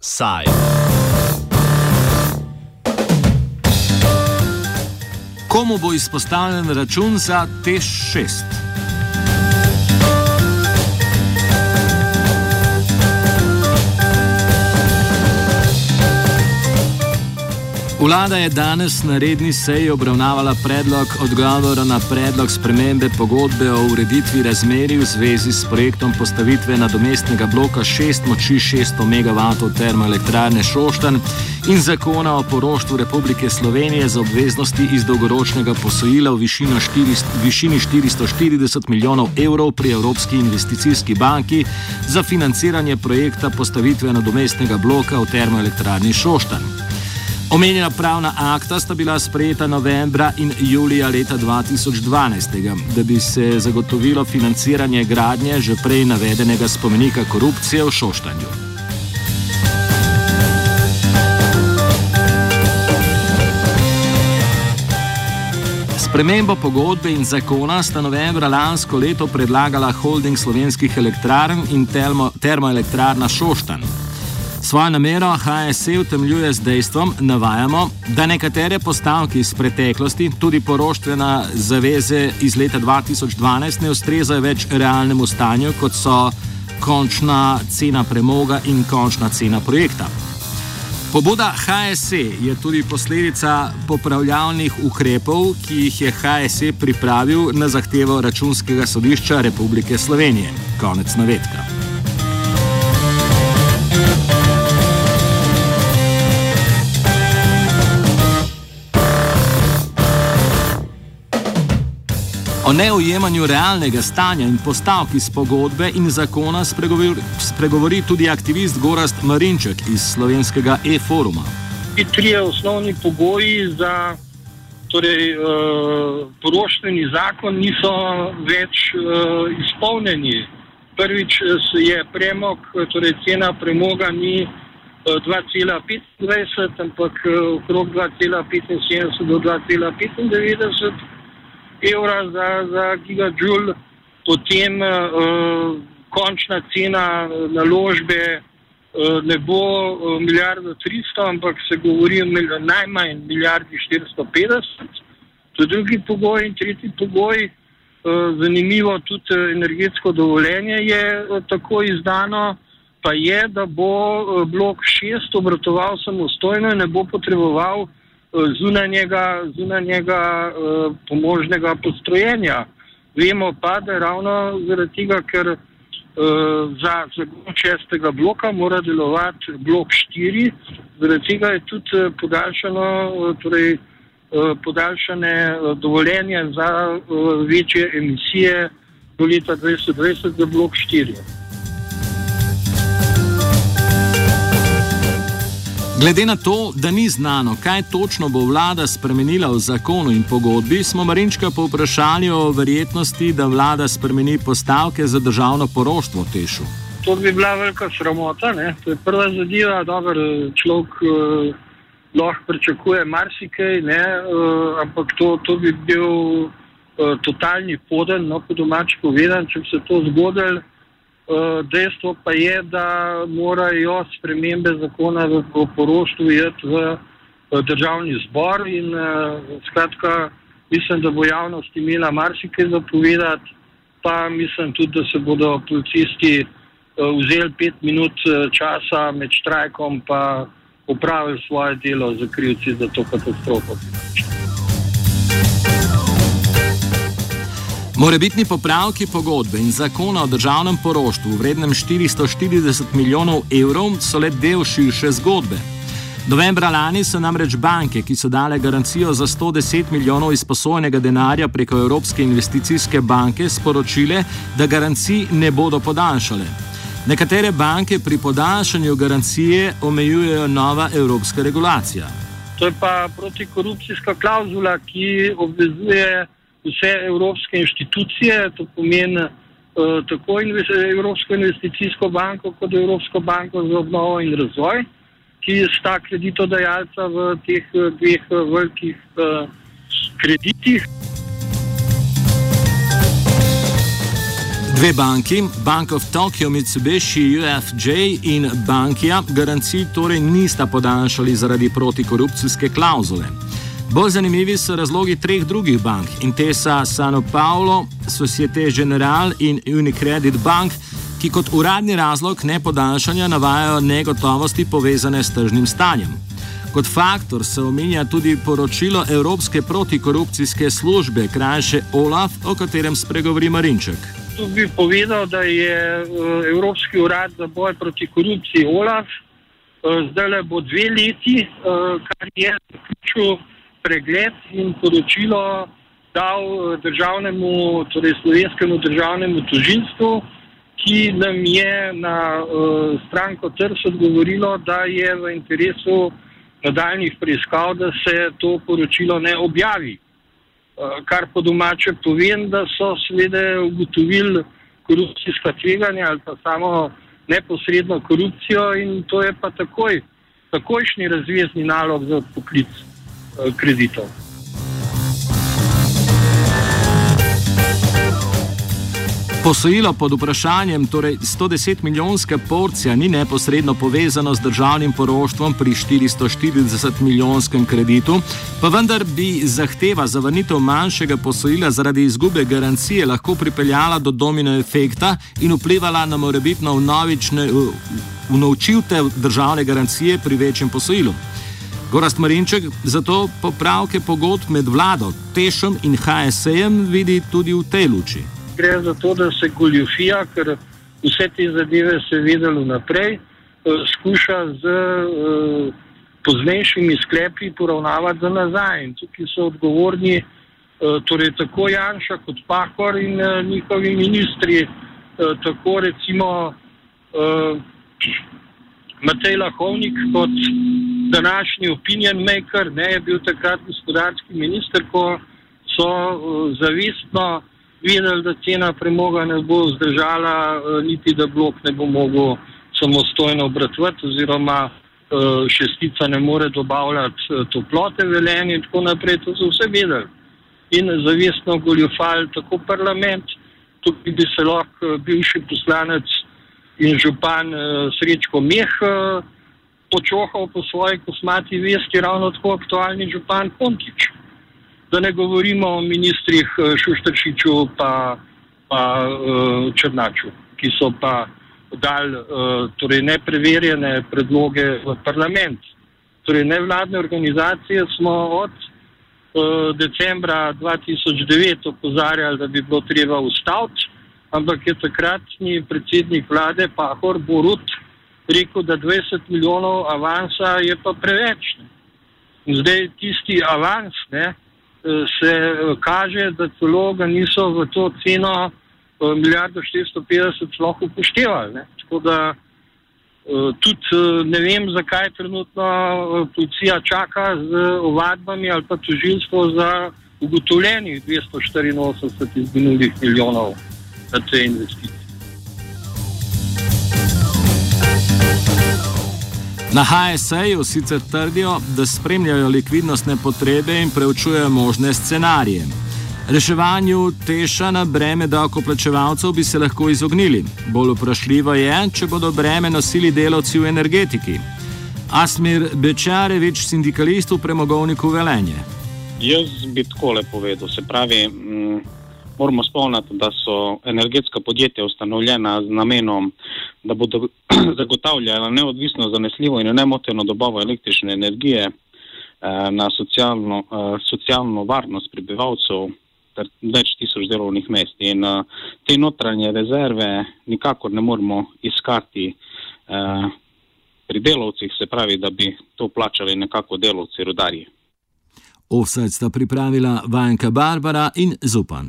Saj. Komu bo izpostavljen račun za TEŠ 6? Vlada je danes na redni seji obravnavala predlog odgovora na predlog spremembe pogodbe o ureditvi razmeri v zvezi s projektom postavitve nadomestnega bloka 6 moči 600 MW termoelektrarne Šoštan in zakona o poroštvu Republike Slovenije za obveznosti iz dolgoročnega posojila v 400, višini 440 milijonov evrov pri Evropski investicijski banki za financiranje projekta postavitve nadomestnega bloka v termoelektrarni Šoštan. Omenjena pravna akta sta bila sprejeta novembra in julija leta 2012, da bi se zagotovilo financiranje gradnje že prej navedenega spomenika korupcije v Šoštanju. Spremembo pogodbe in zakona sta novembra lansko leto predlagala holding slovenskih elektrarn in termoelektrarna Šoštan. Svojo namero HSE utemljuje z dejstvom, navajamo, da nekatere postavke iz preteklosti, tudi poroštvena zaveze iz leta 2012, ne ustrezajo več realnemu stanju, kot so končna cena premoga in končna cena projekta. Pobuda HSE je tudi posledica popravljalnih ukrepov, ki jih je HSE pripravil na zahtevo Računskega sodišča Republike Slovenije. Konec navedka. O neujemanju realnega stanja in postavk iz pogodbe in zakona spregovori, spregovori tudi aktivist Gorast Marinček iz slovenskega e-foruma. Ti trije osnovni pogoji za torej, uh, poroštveni zakon niso več uh, izpolnjeni. Prvič je premog, torej cena premoga ni uh, 2,25, ampak okrog 2,75 do 2,95 evra za, za gigajoule, potem uh, končna cena naložbe uh, ne bo uh, milijardo 300, ampak se govori o mil najmanj milijardi 450. To je drugi pogoj in tretji pogoj. Zanimivo tudi energetsko dovoljenje je tako izdano, pa je, da bo blok 6 obratoval samostojno in ne bo potreboval zunanjega, zunanjega uh, pomožnega postrojenja. Vemo pa, da ravno zaradi tega, ker uh, za zagon šestega bloka mora delovati blok 4, zaradi tega je tudi eh, podaljšano, torej, uh, podaljšane dovoljenje za uh, večje emisije do leta 2020 za blok 4. Glede na to, da ni znano, kaj točno bo vlada spremenila v zakonu in pogodbi, smo Marinčka povprašali o verjetnosti, da vlada spremeni postavke za državno poroštvo Tešu. To bi bila velika sramota. Ne? To je prva zadeva, da človek uh, lahko pričakuje marsikaj, uh, ampak to, to bi bil uh, totalni poden, no, po domač povedan, če bi se to zgodilo. Eh, dejstvo pa je, da morajo spremembe zakona o poroštvu iti v državni zbor in uh, skratka, mislim, da bo javnost imela marsikaj zapovedati, pa mislim tudi, da se bodo policisti uh, vzeli pet minut časa med štrajkom pa upravili svoje delo za krivci za to katastrofo. Morebitni popravki pogodbe in zakona o državnem poroštvu vrednem 440 milijonov evrov so le del širše zgodbe. Novembra lani so namreč banke, ki so dale garancijo za 110 milijonov izposojenega denarja preko Evropske investicijske banke, sporočile, da garancij ne bodo podaljšale. Nekatere banke pri podaljšanju garancije omejujejo nova evropska regulacija. To je pa protikorupcijska klauzula, ki obvezuje vse evropske inštitucije, to pomeni eh, tako Evropsko investicijsko banko kot Evropsko banko za obnovo in razvoj, ki sta kreditodajalca v teh eh, dveh eh, velikih kreditih. Dve banki, Bank of Tokyo, Mitsubishi UFJ in Bankija, garancij torej nista podaljšali zaradi protikorupcijske klauzule. Bolj zanimivi so razlogi treh drugih bank: Intesa, Sano Paulo, Societe Generale in Unicredit Bank, ki kot uradni razlog nepodaljšanja navajajo negotovosti povezane s tržnim stanjem. Kot faktor se omenja tudi poročilo Evropske protikorupcijske službe, krajše OLAF, o katerem spregovori Marinček tu bi povedal, da je eh, Evropski urad za boj proti korupciji OLAF eh, zdaj le bo dve leti, eh, kar je zaključil pregled in poročilo dal državnemu, torej slovenskemu državnemu tožilstvu, ki nam je na stranko TRS odgovorilo, da je v interesu nadaljnih preiskav, da se to poročilo ne objavi. Eh, kar po domače povem, da so seveda ugotovili korupcijska tveganja ali pa samo neposredno korupcijo in to je pa takoj, takojšnji razvezni nalog za poklic eh, kreditov. Posojilo pod vprašanjem, torej 110 milijonska porcija, ni neposredno povezano z državnim poroštvom pri 440 milijonskem kreditu, pa vendar bi zahteva za vrnitev manjšega posojila zaradi izgube garancije lahko pripeljala do domino efekta in vplivala na morebitno unovčitev državne garancije pri večjem posojilu. Gorast Marinček zato popravke pogodb med vlado, Tešom in HSE-jem vidi tudi v tej luči gre za to, da se goljufija, ker vse te zadeve se je vedelo naprej, eh, skuša z uh, poznejšimi sklepi poravnavati za nazaj. In tukaj so odgovorni uh, torej tako Janša kot Pahor in uh, njihovi ministri, tako recimo Matej Lahovnik kot današnji opinion maker, ne je bil takrat gospodarski minister, ko so uh, zavistno videli, da cena premoga ne bo zdržala, eh, niti da blok ne bo mogel samostojno obratovati, oziroma eh, šestica ne more dobavljati eh, toplote velenja in tako naprej. To so vse vedeli. In zavestno goljufali tako parlament, tudi bi se lahko bivši poslanec in župan Srečko Meh počohal po svoji kosmati vesti, ravno tako aktualni župan Kontič da ne govorimo o ministrih eh, Šuštršiču pa, pa uh, Črnaču, ki so pa dali uh, torej nepreverjene predloge v parlament. Torej nevladne organizacije smo od uh, decembra 2009 opozarjali, da bi bilo treba ustaviti, ampak je takratni predsednik vlade Pahor Borut rekel, da 20 milijonov avansa je pa preveč. Ne. In zdaj tisti avans, ne, se eh, kaže, da celo ga niso v to ceno eh, milijardo 450 lahko upoštevali. Ne. Tako da eh, tudi ne vem, zakaj trenutno policija čaka z ovadbami ali pa tožilstvo za ugotovljenih 284 izginulih milijonov za te investicije. Na HSE-ju sicer trdijo, da spremljajo likvidnostne potrebe in preučujejo možne scenarije. Reševanju teša na breme davkoplačevalcev bi se lahko izognili. Bolj vprašljivo je, če bodo breme nosili delavci v energetiki. Asmir Bečarevič, sindikalist v premogovniku Velenje. Jaz bi tako lepo povedal. Se pravi, mm, moramo spomniti, da so energetska podjetja ustanovljena z namenom, da bodo zagotavljala neodvisno, zanesljivo in nemoteno dobavo električne energije eh, na socialno, eh, socialno varnost prebivalcev ter več tisoč delovnih mest. In eh, te notranje rezerve nikakor ne moremo iskati pri delovcih, se pravi, da bi to plačali nekako delovci rodarji. Offset sta pripravila Vajenka Barbara in Zupan.